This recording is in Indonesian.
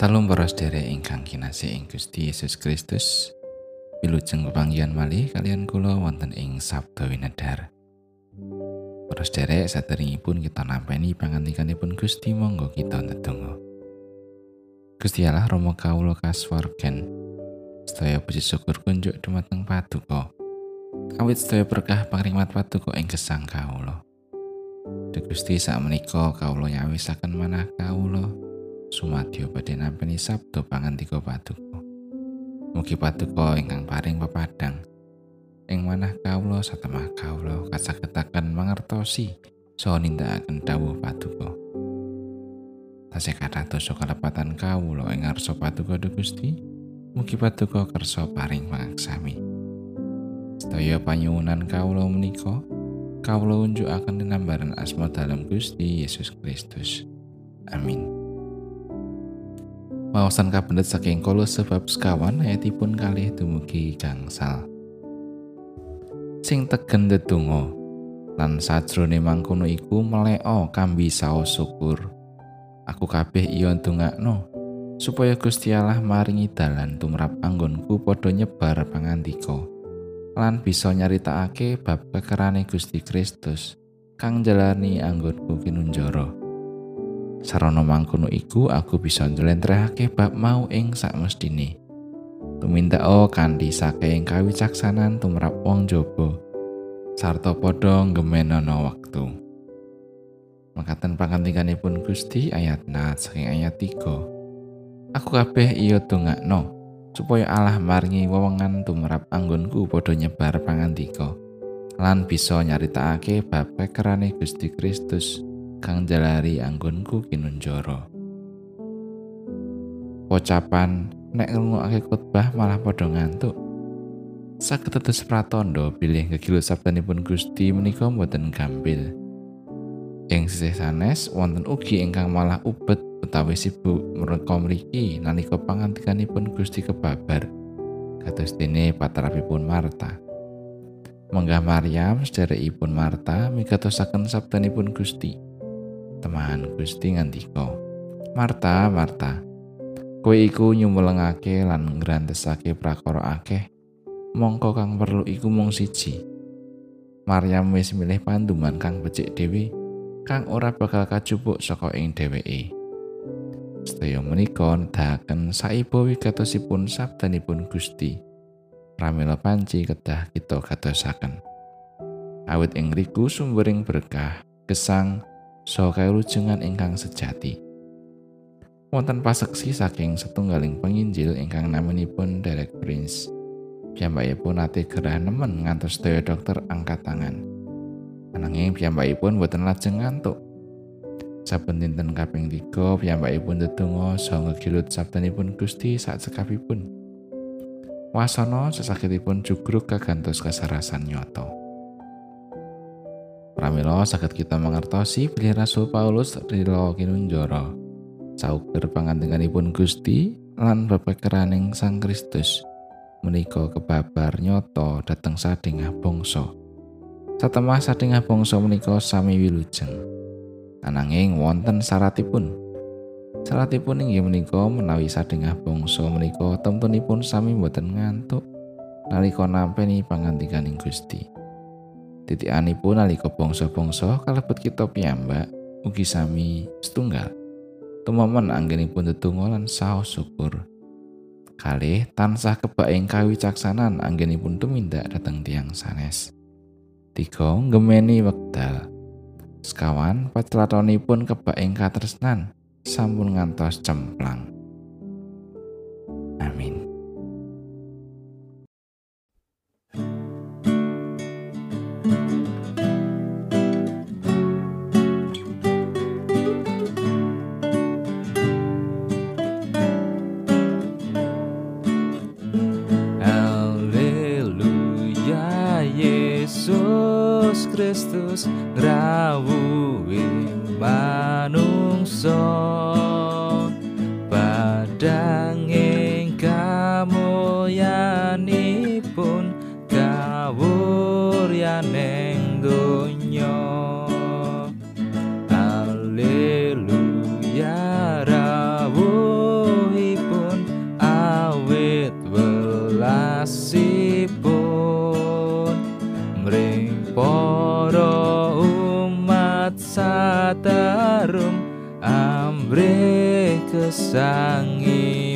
Salam para sedherek ingkang kinasih ing Gusti Yesus Kristus. Wilujeng pepanggihan malih kalian kula wonten ing Sabda Winedhar. Para sedherek saderengipun kita nampeni pangandikanipun Gusti monggo kita ndedonga. Gusti Allah Rama kawula kasuwargan. Sedaya puji syukur kunjuk dumateng Paduka. Awit sedaya berkah pangrimat Paduka ing gesang kawula. Gusti sakmenika kawula nyawisaken manah kawula sumadyo badhe nampi sabda pangandika Paduka. Mugi Paduka ingkang paring pepadang ing manah kawula satemah kawula kasagetaken mangertosi saha nindakaken dawuh Paduka. Tasih kathah dosa kalepatan kawula ing ngarsa Paduka Gusti. Mugi Paduka kersa paring pangaksami. Sedaya panyuwunan kawula menika kawula unjukaken dinambaran asma dalam Gusti Yesus Kristus. Amin. Wawasan kabendet saking Kolose bab sekawan ayatipun kalih dumugi gangsal. Sing tegen ndedonga lan sajrone mangkono iku meleo kambi saos syukur. Aku kabeh iya ndongakno supaya Gusti Allah maringi dalan tumrap anggonku padha nyebar pangandika lan bisa nyaritakake bab kekerane Gusti Kristus kang jalani anggonku kinunjara sarana mangkono iku aku bisa njlentrehake bab mau ing sakmestine. Tumindako kanthi saking kawicaksanan tumrap wong jaba sarta padha ngemenana wektu. Makaten pangantikanipun Gusti ayat nat saking ayat 3 Aku kabeh iya dongakno supaya Allah maringi wewengan tumrap anggonku padha nyebar pangandika lan bisa nyaritakake bab kekerane Gusti Kristus kang jalari anggonku kinunjara. Pocapan nek ngrungokake khotbah malah padha ngantuk. Tetes pratandha bilih kegilut sabdanipun Gusti menika mboten gampil. Ing sisih sanes wonten ugi ingkang malah ubet utawi sibuk mereka mriki nalika pangantikanipun Gusti kebabar kados dene patrapipun Marta Menggah Maryam sederekipun Marta migatosaken sabdanipun Gusti teman Gusti ngandika Marta Marta kowe iku nyumulengake lan ngrantesake prakara akeh mongko kang perlu iku mung siji Maryam wis milih panduman kang becik dhewe kang ora bakal kacupuk saka ing dheweke Sedaya menika nedahaken saiba wigatosipun sabdanipun Gusti. Pramila panci kedah kita kadosaken. Awit ing riku sumbering berkah, gesang, saha kailujengan ingkang sejati. Wonten paseksi saking setunggaling penginjil ingkang namanipun Derek Prince. Piyambakipun nate gerah nemen ngantos sedaya dokter angkat tangan. Ananging piyambakipun boten lajeng ngantuk Saben dinten kaping 3 piyambakipun ndedonga saha ngegilut sabdanipun Gusti sak cekapipun. Wasana sesakitipun jugruk kagantos kasarasan nyoto. Pramila saged kita mengertosi bilih Rasul Paulus rila kinunjara. Sauger pangantenganipun Gusti lan bebekeraning Sang Kristus menika kebabar nyoto dhateng sadengah bangsa. Satemah sadengah bangsa menika sami wilujeng. ananging wonten syaratipun. Syaratipun inggih menika menawi sadengah bangsa menika temtunipun sami boten ngantuk nalika nampi pangantikaning Gusti. Titikanipun nalika bangsa-bangsa kalebet kita piyambak ugi sami setunggal. Tumomen anggenipun tetunggal lan saos syukur. Kalih tansah kebak ing kawicaksanan anggenipun tumindak dhateng tiang sanes. Tiga gemeni wekdal. Sekawan pun kebak ing katresnan sampun ngantos cemplang. Amin. Kristus ngrawuhi manungsa. Pun kamulyanipun kawuryaning donya. Haleluya rawuhipun awit welasi. tarum ambre kesangi.